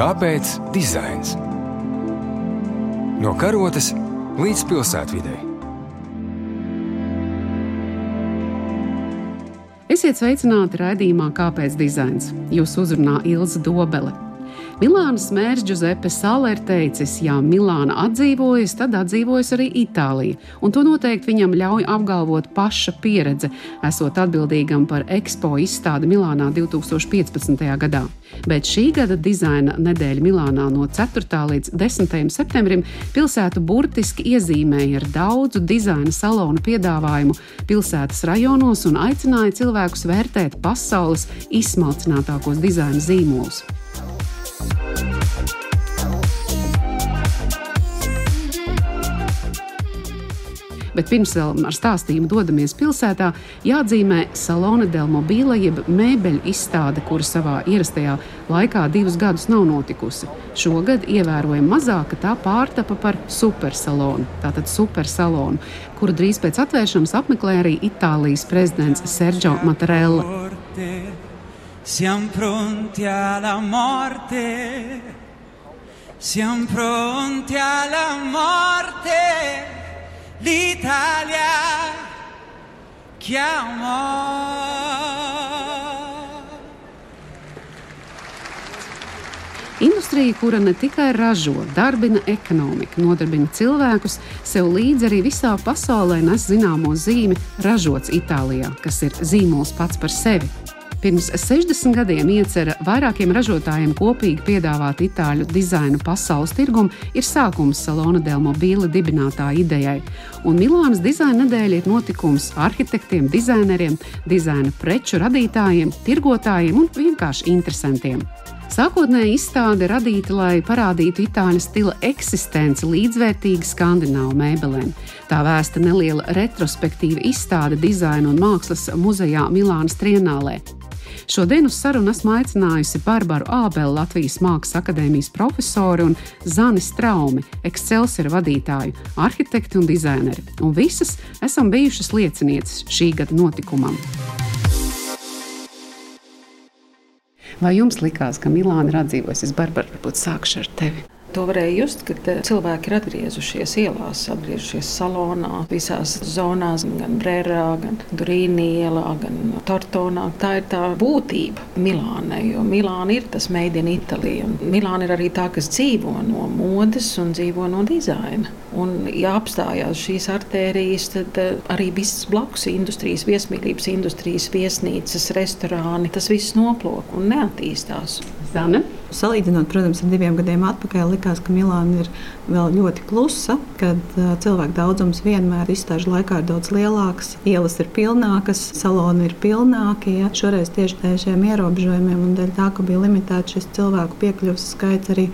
Kāpēc dizains? No karotes līdz pilsētvidai. Esiet sveicināti raidījumā Kāpēc dizains? Jūs uzrunā Ilza Dobele. Milānas mērs Giuseppe Sala ir teicis, ja Milāna atdzīvojas, tad atdzīvojas arī Itālija. Un to noteikti viņam ļauj apgalvot paša pieredze, esot atbildīgam par ekspo izstādi Milānā 2015. gadā. Bet šī gada dizaina nedēļa Milānā no 4. līdz 10. septembrim pilsētu burtiski iezīmēja ar daudzu dizaina salonu piedāvājumu pilsētas rajonos un aicināja cilvēkus vērtēt pasaules izsmalcinātākos dizaina zīmolus. Bet pirms vēl ar stāstījumu dodamies pilsētā, jāatzīmē Salone del Mobile, jeb mēbeļu izstāde, kura savā ierastajā laikā divus gadus nav notikusi. Šogad ievērojami mazāka tā pārtapa par supersalonu, tātad supersalonu, kuru drīz pēc atvēršanas apmeklē arī Itālijas prezidents Sergio Mattarella. Siamo pronti alla morte, siamo pronti alla morte l'Italia chiamò. Industrija, kura ne tikai ražo, darbina ekonomiku, nodarbina cilvēkus, sev līdzi arī visā pasaulē nes zināmo zīmi ražots Itālijā, kas ir zīmols pats par sevi. Pirms 60 gadiem iecerē vairākiem ražotājiem kopīgi piedāvāt itāļu dizainu pasaules tirgumu ir sākums Salona del Mobile dibinātāja idejai. Un Milānas dizaina nedēļa ir notikums arhitektiem, dizaineriem, dizaina preču radītājiem, tirgotājiem un vienkārši interesantiem. Sākotnēji izstāde radīta, lai parādītu itāļu stila eksistenci līdzvērtīgi skandināvu mēbelēm. Tā vēsta neliela retrospektīva izstāde dizaina un mākslas muzejā Milānas Trienālē. Šodien uz sarunu esmu aicinājusi Barbaru Ābelu, Latvijas Mākslas akadēmijas profesoru un Zani Straumi, Excelsior vadītāju, arhitekti un dizaineri. Un visas esam bijušas liecinieces šī gada notikumam. Vai jums likās, ka Milāna ir atdzīvojusies? Barbara, varbūt sākšu ar tevi. To varēja just, kad eh, cilvēki ir atgriezušies ielās, atgriezušies salonā, visās zonās, gan Brērā, gan Durīnī ielā, gan Tortonā. Tā ir tā būtība Milānai, jo Milāna ir tas in Italy. Milāna ir arī tā, kas dzīvo no modes un dzīvo no dizaina. Un, ja apstājās šīs artērijas, tad eh, arī visas blakus industrijas, viesmīlības industrijas, viesnīcas, restorāni, tas viss noplūk un neattīstās. Zana? Salīdzinot, protams, ar diviem gadiem atpakaļ, likās, ka Milāna ir vēl ļoti klusa, kad uh, cilvēku daudzums vienmēr izstāžu laikā ir daudz lielāks, ielas ir pilnākas, saloni ir pilnāki. Ja? Šoreiz tieši dēļ šiem ierobežojumiem un dēļ tā, ka bija limitēts šis cilvēku piekļuves skaits, arī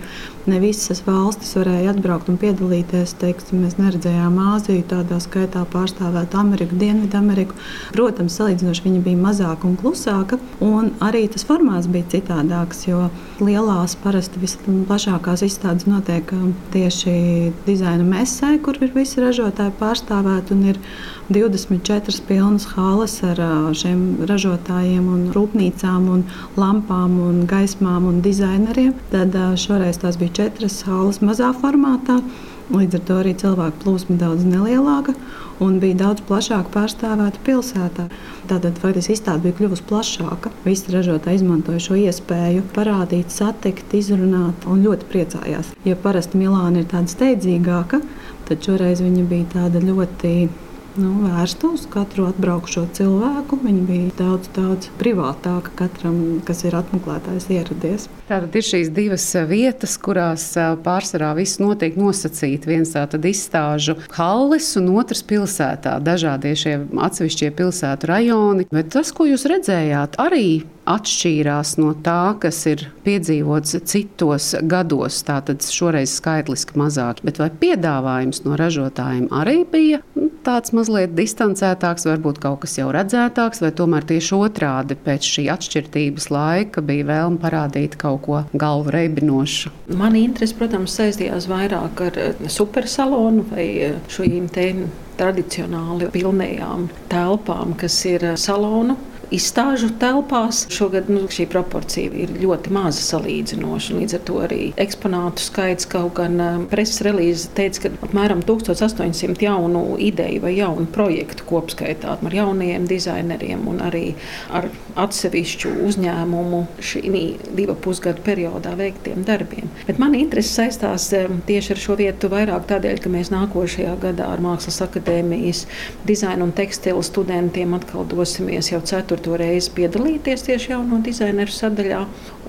ne visas valstis varēja atbraukt un piedalīties. Teiksim, mēs neredzējām Āziju, tādā skaitā pārstāvēt Ameriku, Dienvidameriku. Protams, salīdzinoši viņa bija mazāka un klusāka, un arī tas formāts bija citādāks, jo lielās parasti visplašākās izstādes notiek tieši dizaina mesē, kur ir visi ražotāji pārstāvēti un ir 24 pilnas halas ar šiem ražotājiem un rūpnīcām un lampām un gaismām un dizaineriem. Tad šoreiz tās bija četras halas mazā formātā. Līdz ar to arī cilvēku plūsma daudz nelielāka un bija daudz plašāk pārstāvēta pilsētā. Tātad faktiski izstāde bija kļuvusi plašāka. Visi ražotāji izmantoja šo iespēju parādīt, satikt, izrunāt un ļoti priecājās. Ja parasti Milāna ir tāda steidzīgāka, tad šoreiz viņa bija tāda ļoti nu, vērsta uz katru atbraukušo cilvēku. Viņa bija daudz, daudz privātāka katram, kas ir apmeklētājs ieradies. Tātad ir šīs divas vietas, kurās pārsvarā viss notiek nosacīti. Viens tātad izstāžu halles un otrs pilsētā. Dažādie šie atsevišķie pilsētu rajoni. Bet tas, ko jūs redzējāt, arī atšķīrās no tā, kas ir piedzīvots citos gados. Tātad šoreiz skaitliski mazāk. Bet vai piedāvājums no ražotājiem arī bija tāds mazliet distancētāks, varbūt kaut kas jau redzētāks, vai tomēr tieši otrādi pēc šī atšķirtības laika bija vēlme parādīt kaut ko galvu reibinošu? Mani interesi, protams, saistījās vairāk ar eh, supersalonu vai eh, šīm tradicionāli pilnējām telpām, kas ir eh, salonu izstāžu telpās. Šogad nu, šī proporcija ir ļoti maza salīdzinoša. Līdz ar to arī eksponātu skaits kaut gan um, preses relīze teica, ka apmēram 1800 jaunu ideju vai jaunu projektu kopskaitā ar jauniem dizaineriem un arī ar atsevišķu uzņēmumu šī divu pusgadu periodā veiktiem darbiem. Bet man interesi saistās um, tieši ar šo vietu vairāk tādēļ, ka mēs nākošajā gadā ar Mākslas akadēmijas dizaina un tekstilu studentiem atkal dosimies jau ceturto reizi piedalīties tieši jauno dizaineru sadaļā.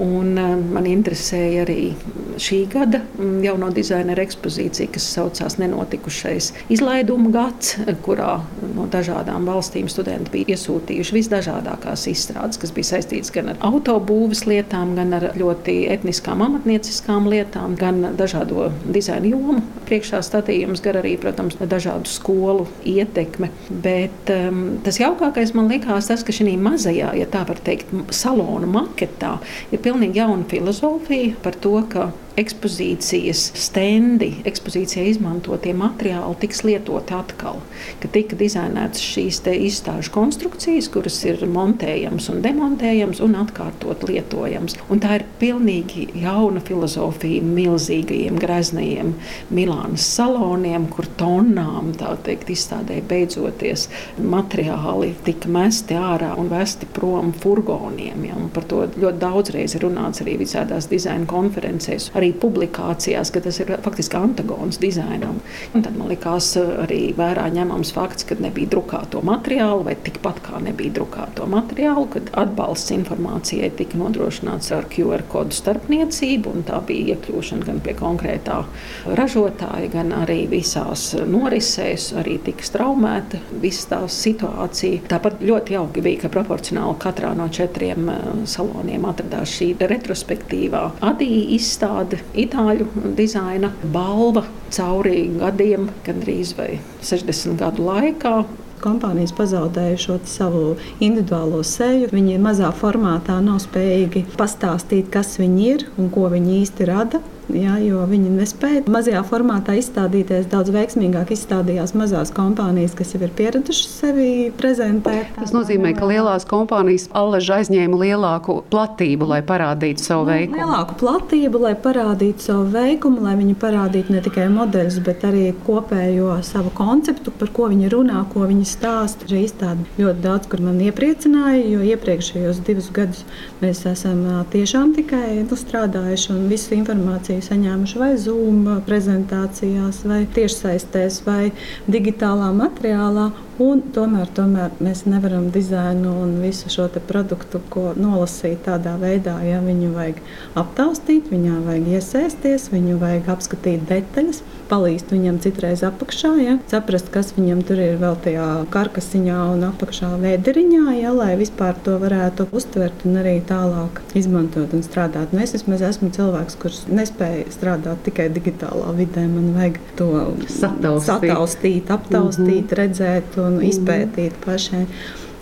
Un, um, man interesēja arī šī gada mm, jauno dizaineru ekspozīcija, kas saucās Nenotikušais izlaiduma gads, kurā no dažādām valstīm studenti bija iesūtījuši visdažādākās izstrādes, kas bija saistītas gan ar autobūves lietām, gan ar ļoti etniskām amatnieciskām lietām, gan dažādo dizaina jomu priekšā statījums, gan arī, protams, dažādu skolu ietekme. Bet um, tas jaukākais man likās tas, ka šī mazajā, ja tā var teikt, salona maketā ir pilnīgi jauna filozofija par to, ka ekspozīcijas stendi, ekspozīcijā izmantotie materiāli tiks lietoti atkal. Ka tika dizainētas šīs izstāžu konstrukcijas, kuras ir montējamas un demontējamas un atkārtot lietojamas. Un tā ir pilnīgi jauna filozofija milzīgajiem greznajiem Milānas saloniem, kur tonām teikt, izstādē beidzoties materiāli tika mesti ārā un vesti prom furgoniem. Ja? Par to ļoti daudzreiz ir runāts arī visādās dizaina konferencēs. Arī arī publikācijās, ka tas ir faktiski antagons dizainam. Un tad man likās eh, arī vērā ņemams fakts, ka nebija drukāto materiālu, vai tikpat kā nebija drukāto materiālu, kad atbalsts informācijai tika nodrošināts ar QR kodu starpniecību, un tā bija iekļūšana gan pie konkrētā ražotāja, gan arī visās norisēs, arī tika straumēta visa tā situācija. Tāpat ļoti jauki bija, ka proporcionāli katrā no četriem eh, saloniem atradās šī retrospektīvā adīja izstāde itāļu dizaina balva cauri gadiem, gandrīz vai 60 gadu laikā. Kompānijas pazaudēja šo savu individuālo seju. Viņi mazā formātā nav spējīgi pastāstīt, kas viņi ir un ko viņi īsti rada. Ja, jo viņi nespēja mazajā formātā izstādīties. Daudz veiksmīgāk izstādījās mazās kompānijas, kas jau ir pieradušas sevi prezentēt. Tas nozīmē, ka lielās kompānijas allaž aizņēma lielāku platību, lai parādītu savu nu, veikumu. Lielāku platību, lai parādītu savu veikumu, lai viņi parādītu ne tikai modeļus, bet arī kopējo savu konceptu, par ko viņi runā, ko viņi stāsta. Šī izstāde ļoti daudz, kur man iepriecināja, jo iepriekšējos divus gadus mēs esam tiešām tikai nu, strādājuši un visu informāciju informāciju saņēmuši vai Zoom prezentācijās, vai tiešsaistēs, vai digitālā materiālā. Un tomēr, tomēr mēs nevaram dizainu un visu šo produktu nolasīt tādā veidā, ja viņu vajag aptaustīt, viņā vajag iesaisties, viņu vajag apskatīt detaļas, palīst viņam citreiz apakšā, ja, saprast, kas viņam tur ir vēl tajā karkasiņā un apakšā vēderiņā, ja, lai vispār to varētu uztvert un arī tālāk izmantot un strādāt. Nu, es vismaz esmu cilvēks, kurš nespēja strādāt tikai digitālā vidē. Man vajag to sataustīt, sataustīt aptaustīt, mm -hmm. redzēt un izpētīt pašai.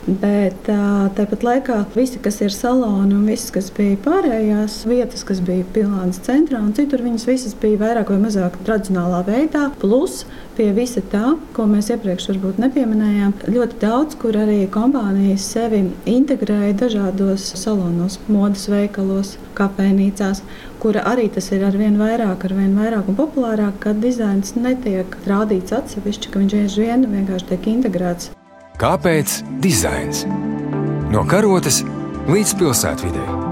Bet tāpat laikā visi, kas ir saloni un viss, kas bija pārējās vietas, kas bija pilānas centrā un citur, viņas visas bija vairāk vai mazāk tradicionālā veidā. Plus pie visa tā, ko mēs iepriekš varbūt nepieminējām, ļoti daudz, kur arī kompānijas sevi integrēja dažādos salonos, modes veikalos, kafejnīcās, kur arī tas ir arvien vairāk, arvien vairāk un populārāk, kad dizains netiek rādīts atsevišķi, ka viņš vien vienkārši tiek integrēts. Kāpēc dizains? No karotes līdz pilsētvidē.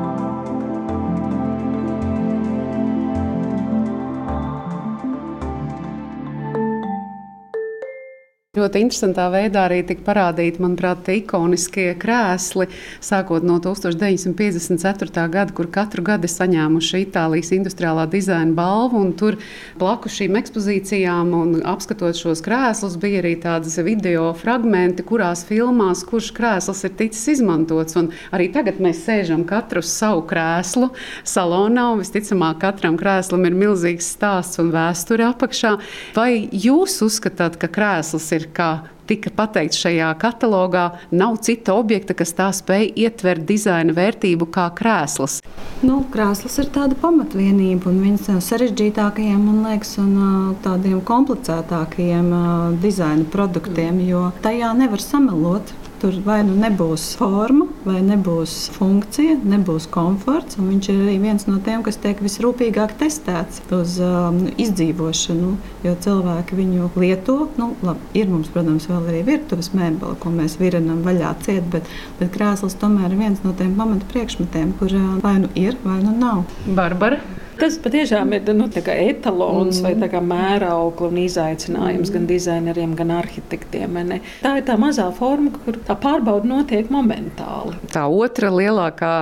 Ļoti interesantā veidā arī tika parādīti, manuprāt, ikoniskie krēsli, sākot no 1954. gada, kur katru gadu saņēmuši Itālijas industriālā dizaina balvu. Tur blakus šīm ekspozīcijām apskatot šos krēslus, bija arī tādas video fragmenti, kurās filmās, kurš krēsls ir ticis izmantots. Un arī tagad mēs sēžam katru savu krēslu salonā, un visticamāk, katram krēslam ir milzīgs stāsts un vēsture apakšā. Vai jūs uzskatāt, ka krēsls ir ir, kā tika pateikts šajā katalogā, nav cita objekta, kas tā spēj ietvert dizaina vērtību kā krēsls. Nu, krēsls ir tāda pamatvienība, un viens no sarežģītākajiem, man liekas, un tādiem komplicētākajiem dizaina produktiem, jo tajā nevar samelot. Tur vai nu nebūs forma, vai nebūs funkcija, nebūs komforts. Viņš ir arī viens no tiem, kas tiek visrūpīgāk testēts uz um, izdzīvošanu, jo cilvēki viņu lieto. Nu, labi, ir mums, protams, vēl arī virtuves mēbele, ko mēs virinam vaļā ciet, bet, bet krēsls tomēr ir viens no tiem pamata priekšmetiem, kur uh, vai nu ir, vai nu nav. Barbara. Tas patiešām ir nu, etalons mm. vai mēraukla un izaicinājums mm. gan dizaineriem, gan arhitektiem. Ne? Tā ir tā mazā forma, kur tā pārbauda notiek momentāli. Tā otra lielākā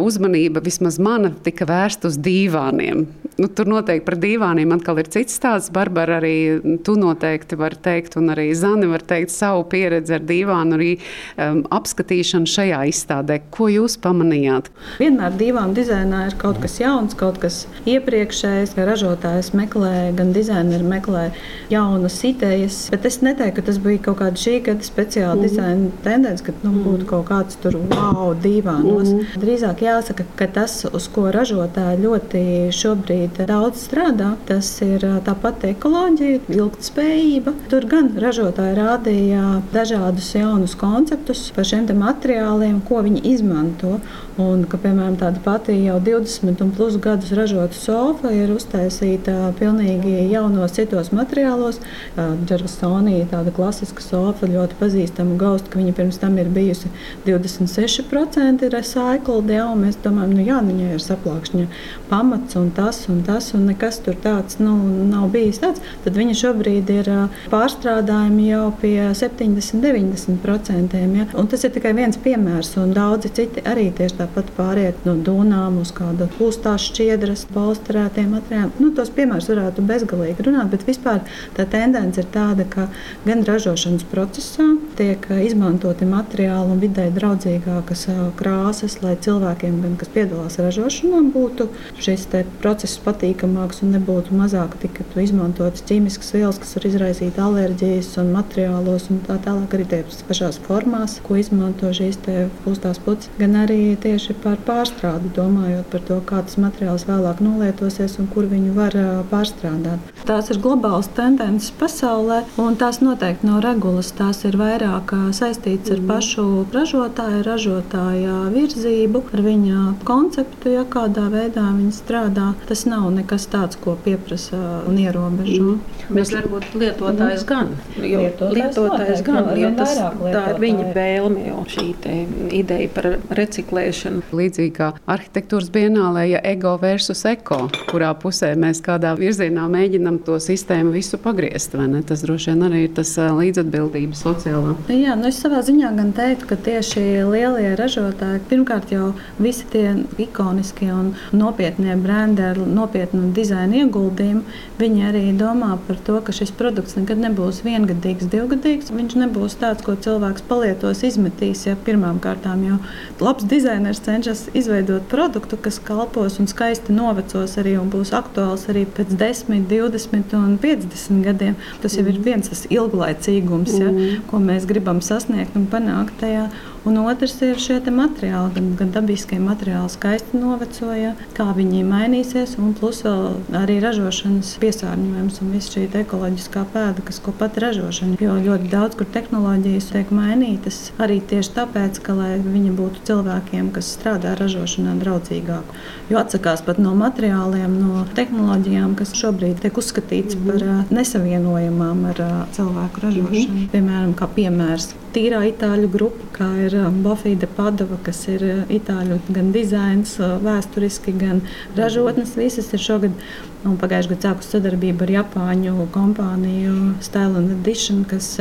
uzmanība, vismaz mana, tika vērsta uz dīvāniem. Nu, tur noteikti par dīvāniem atkal ir cits stāsts. Barbara arī tu noteikti var teikt, un arī Zani var teikt savu pieredzi ar dīvānu, arī um, apskatīšanu šajā izstādē. Ko jūs pamanījāt? Vienmēr dīvānu dizainā ir kaut kas jauns, kaut kas iepriekšējais, ka ražotājs meklē, gan dizaineri meklē jaunas idejas. Bet es neteiktu, ka tas bija kaut kāda šī gada speciāla mm. dizaina tendence, ka nu, būtu kaut kāds tur wow, dīvānos. Mm. Drīzāk jāsaka, ka tas, uz ko ražotāji ļoti šobrīd daudz strādā, tas ir tāpat ekoloģija, ilgtspējība. Tur gan ražotāji rādīja dažādus jaunus konceptus par šiem materiāliem, ko viņi izmanto. Un, ka, piemēram, tāda pati jau 20 un plus gadus ražota sofa ir uztaisīta pilnīgi jaunos, citos materiālos. Džersonija, tāda klasiska sofa, ļoti pazīstama gausta, ka viņa pirms tam ir bijusi 26% recycled. Jā, mēs domājam, nu jā, viņai ir saplākšņa pamats un tas un tas, un nekas tur tāds nu, nav bijis tāds. Tad viņa šobrīd ir pārstrādājumi jau pie 70-90%. Ja? Un tas ir tikai viens piemērs, un daudzi citi arī tieši tāpat pāriet no dūnām uz kādu plūstās šķiedras rast balstrētiem materiāliem. Nu, tos piemērus varētu bezgalīgi runāt, bet vispār tā tendence ir tāda, ka gan ražošanas procesā tiek izmantoti materiāli un vidē draudzīgākas krāsas, lai cilvēkiem, gan, kas piedalās ražošanā, būtu šis process patīkamāks un nebūtu mazāk izmantotas ķīmiskas vielas, kas var izraisīt alerģijas un materiālos un tā tālāk arī tajās pašās formās, ko izmanto šīs pūstās puces, gan arī tieši par pārstrādi, domājot par to, kā tas materiāls vēlāk nolietosies un kur viņu var pārstrādāt. Tās ir globālas tendences pasaulē, un tās noteikti nav regulas. Tās ir vairāk saistītas ar pašu ražotāju, ražotāja virzību, ar viņa konceptu, ja kādā veidā viņi strādā. Tas nav nekas tāds, ko pieprasa un ierobežo. Mm. Bet varbūt lietotājs gan. Jo lietotājs, lietotājs gan, jo tas, tā ir viņa vēlme, jo šī ideja par reciklēšanu. Līdzīgi kā arhitektūras bienālē, ja ego versus eko, kurā pusē mēs kādā virzienā mēģinām to sistēmu visu pagriezt. Tas droši vien arī ir tas līdzatbildība sociālā. Jā, nu es savā ziņā gan teiktu, ka tieši lielie ražotāji, pirmkārt jau visi tie ikoniskie un nopietnie brendi ar nopietnu dizaina ieguldījumu, viņi arī domā par to, ka šis produkts nekad nebūs viengadīgs, divgadīgs. Viņš nebūs tāds, ko cilvēks palietos, izmetīs ja, pirmām kārtām. Jo labs dizainers cenšas izveidot produktu, kas kalpos un skaisti novecos arī un būs aktuāls arī pēc 10, 20 un 50 gadiem. Tas jau ir mm. viens tas ilglaicīgums, ja, mm. ko mēs gribam sasniegt un panākt tajā. Un otrs ir šie materiāli, gan, gan dabiskie materiāli, skaisti novecoja, kā viņi mainīsies, un plus vēl arī ražošanas piesārņojums un viss šī ekoloģiskā pēda, kas ko pat ražošana. Jo ļoti daudz, kur tehnoloģijas tiek mainītas, arī tieši tāpēc, ka lai viņi būtu cilvēkiem, kas strādā ražošanā, draudzīgāk. Jo atsakās pat no materiāliem, no tehnoloģijām, kas šobrīd tiek uzskatīts mm -hmm. par nesavienojamām ar cilvēku ražošanu. Mm -hmm. Piemēram, kā piemērs tīrā itāļu grupa, kā ir Bofīda Padova, kas ir itāļu gan dizains, vēsturiski, gan ražotnes. Visas ir šogad un pagājušajā gadā sākus sadarbību ar Japāņu kompāniju Style and Edition, kas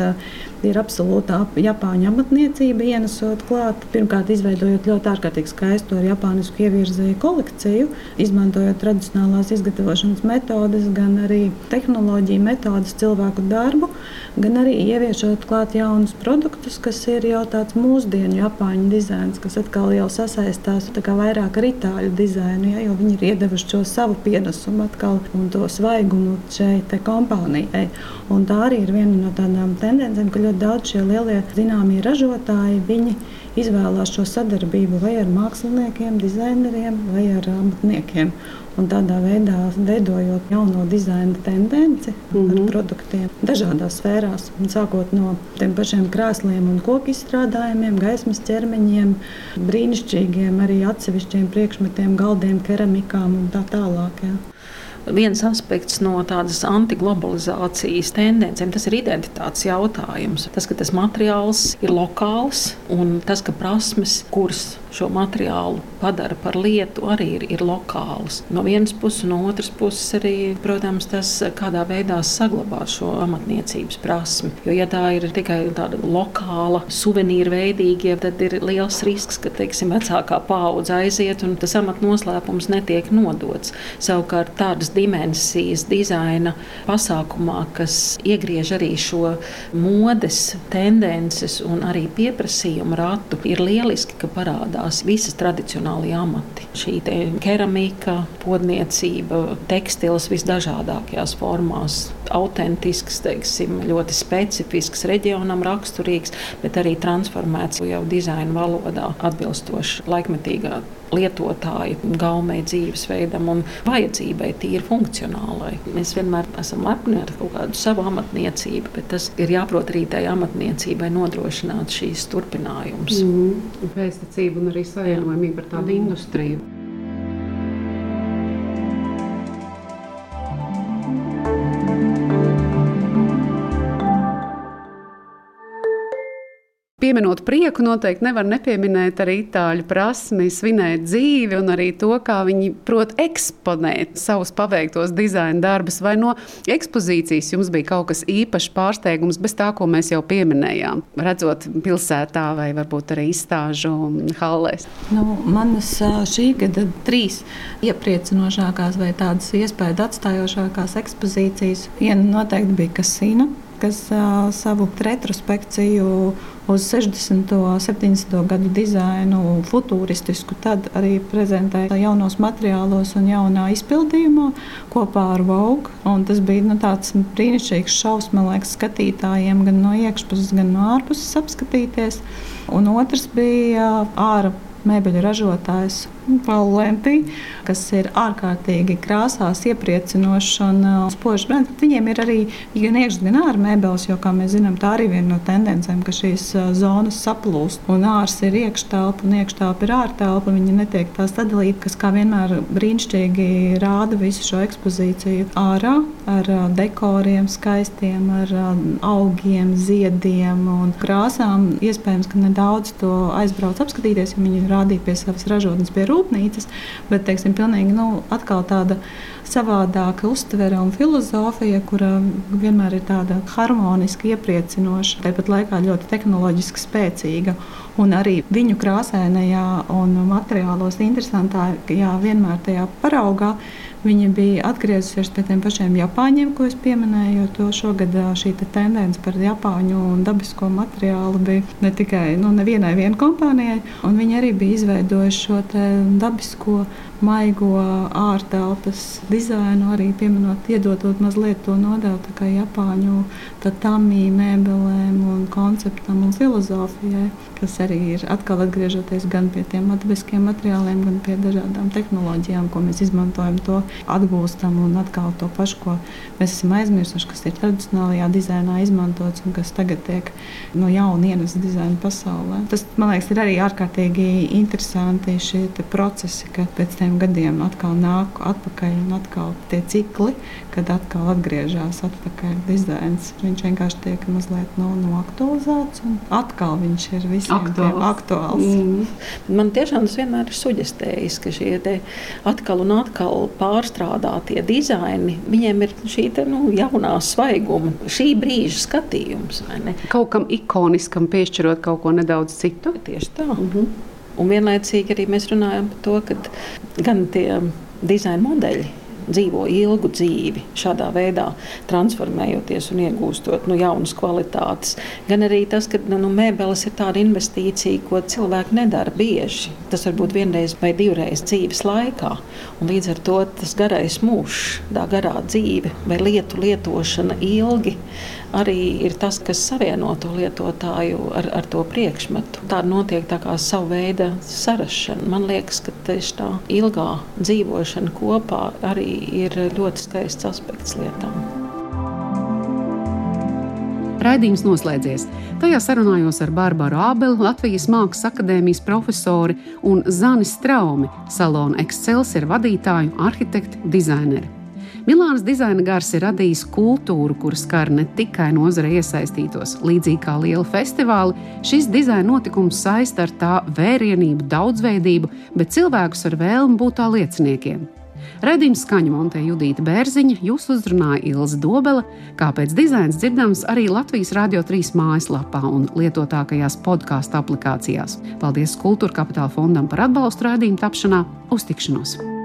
ir absolūta Japāņu amatniecība, ienesot klāt. Pirmkārt, izveidojot ļoti ārkārtīgi skaistu ar japānisku ievirzēju kolekciju, izmantojot tradicionālās izgatavošanas metodes, gan arī tehnoloģiju metodes, cilvēku darbu, gan arī ieviešot klāt jaunus produktus, kas ir jau tāds mūsdienu Japāņu dizains, kas atkal jau sasaistās vairāk ar itāļu dizainu, ja, jo viņi ir iedevuši šo savu pienesumu atkal un to svaigumu šai kompānijai. Un tā arī ir viena no tādām tendencēm, ka ļoti daudz šie lielie zināmie ražotāji. Viņi izvēlās šo sadarbību vai ar māksliniekiem, dizaineriem vai ar amatniekiem. Un tādā veidā veidojot jauno dizaina tendenci mm -hmm. ar mhm. produktiem dažādās sfērās. Sākot no tiem pašiem krēsliem un koku izstrādājumiem, gaismas ķermeņiem, brīnišķīgiem arī atsevišķiem priekšmetiem, galdiem, keramikām un tā tālāk. Jā viens aspekts no tādas antiglobalizācijas tendencēm. Tas ir identitātes jautājums. Tas, ka tas materiāls ir lokāls un tas, ka prasmes, kuras šo materiālu padara par lietu, arī ir, ir lokāls. No vienas puses, no otras puses arī, protams, tas kādā veidā saglabā šo amatniecības prasmi. Jo, ja tā ir tikai tāda lokāla, suvenīra veidīga, tad ir liels risks, ka, teiksim, vecākā paudze aiziet un tas amatnoslēpums netiek nodots. Savukārt tādas dimensijas dizaina pasākumā, kas iegriež arī šo modes tendences un arī pieprasījumu ratu, ir lieliski, ka parādās visas tradicionālie amati. Šī keramika, podniecība, tekstils visdažādākajās formās, autentisks, teiksim, ļoti specifisks, reģionam raksturīgs, bet arī transformēts jau dizaina valodā atbilstoši laikmetīgā lietotāja gaumei, dzīvesveidam un vajadzībai, tīri funkcionālai. Mēs vienmēr esam lepni ar kaut kādu savu amatniecību, bet tas ir jāprot arī tai amatniecībai nodrošināt šīs turpinājumus. Mm -hmm. Pēctecība un arī savienojumība ar tādu mm -hmm. industriju. Pieminot prieku, noteikti nevar nepieminēt arī itāļu prasmi, svinēt dzīvi un arī to, kā viņi prot eksponēt savus paveiktos dizaina darbus. Vai no ekspozīcijas jums bija kaut kas īpašs pārsteigums bez tā, ko mēs jau pieminējām, redzot pilsētā vai varbūt arī izstāžu hallēs? Nu, manas šī gada trīs iepriecinošākās vai tādas iespējas atstājošākās ekspozīcijas. Viena noteikti bija kasīna kas savu retrospekciju uz 60. un 70. gadu dizainu, futuristisku, tad arī prezentēja jaunos materiālos un jaunā izpildījumā kopā ar Vogue. Un tas bija nu, tāds brīnišķīgs liekas, skatītājiem gan no iekšpuses, gan no ārpuses apskatīties. Un otrs bija ārā mēbeļu ražotājs Valentī, kas ir ārkārtīgi krāsās, iepriecinošs un spožs brands. Viņiem ir arī gan iekšā, gan ārā mēbeles, jo, kā mēs zinām, tā arī ir viena no tendencēm, ka šīs zonas saplūst. Un ārs ir iekštelpa un iekštelpa ir ārtelpa. Viņi netiek tā sadalīti, kas kā vienmēr brīnišķīgi rāda visu šo ekspozīciju ārā ar dekoriem, skaistiem, ar augiem, ziediem un krāsām. Iespējams, ka nedaudz to aizbrauc apskatīties, ja viņi rādīja pie savas ražotnes pie rūpnīcas, bet teiksim, pilnīgi, nu, tāda savādāka uztvere un filozofija, kura vienmēr ir tāda harmoniska, iepriecinoša, tāpat laikā ļoti tehnoloģiski spēcīga. Un arī viņu krāsainajā un materiālos interesantākajā vienmēr tajā paraugā Viņa bija atgriezusies pie tiem pašiem Japāņiem, ko es pieminēju. Jo šogad šī te tendence par Japāņu un dabisko materiālu bija ne tikai nu, nevienai kompānijai, un viņi arī bija izveidojuši šo dabisko maigo ārtelpas dizainu, arī pieminot, iedodot mazliet to nodevu kā Japāņu tamī mēbelēm un konceptam un filozofijai, kas arī ir atkal atgriežoties gan pie tiem dabiskiem materiāliem, gan pie dažādām tehnoloģijām, ko mēs izmantojam to atgūstam un atkal to pašu, ko mēs esam aizmirsuši, kas ir tradicionālajā dizainā izmantots un kas tagad tiek no jauna ienests dizaina pasaulē. Tas, man liekas, ir arī ārkārtīgi interesanti šie procesi, ka pēc tiem gadiem atkal nāk atpakaļ un atkal tie cikli, kad atkal atgriežas atpakaļ dizains. Viņš vienkārši tiek mazliet no, no aktualizēts un atkal viņš ir visiem aktuāls. aktuāls. Mm. Man tiešām tas vienmēr ir suģestējis, ka šie atkal un atkal pār pārstrādātie dizaini, viņiem ir šī te, nu, jaunā svaiguma, šī brīža skatījums. Kaut kam ikoniskam piešķirot kaut ko nedaudz citu. Tieši tā. Mm -hmm. Un vienlaicīgi arī mēs runājam par to, ka gan tie dizaina modeļi dzīvo ilgu dzīvi, šādā veidā transformējoties un iegūstot nu, jaunas kvalitātes. Gan arī tas, ka nu, mēbeles ir tāda investīcija, ko cilvēki nedara bieži. Tas var būt vienreiz vai divreiz dzīves laikā. Un līdz ar to tas garais mūžs, tā garā dzīve vai lietu lietošana ilgi arī ir tas, kas savieno to lietotāju ar, ar to priekšmetu. Tā notiek tā kā sava veida sarašana. Man liekas, ka tieši tā ilgā dzīvošana kopā arī ir ļoti skaists aspekts lietām. Raidījums noslēdzies. Tajā sarunājos ar Bārbaru Ābeli, Latvijas Mākslas akadēmijas profesori un Zani Straumi, salona Excelsior vadītāju, arhitektu, dizaineru. Milānas dizaina gars ir radījis kultūru, kuras skar ne tikai nozare iesaistītos. Līdzīgi kā liela festivāla, šis dizaina notikums saista ar tā vērienību, daudzveidību, bet cilvēkus ar vēlmu būt tā lieciniekiem. Radījums skaņu montē Judita Bērziņa, jūs uzrunāja Ilza Dobela, kāpēc dizains dzirdams arī Latvijas Radio 3 mājaslapā un lietotākajās podkāstu aplikācijās. Paldies Kultūra Kapitāla fondam par atbalstu raidījumu tapšanā. Uz tikšanos!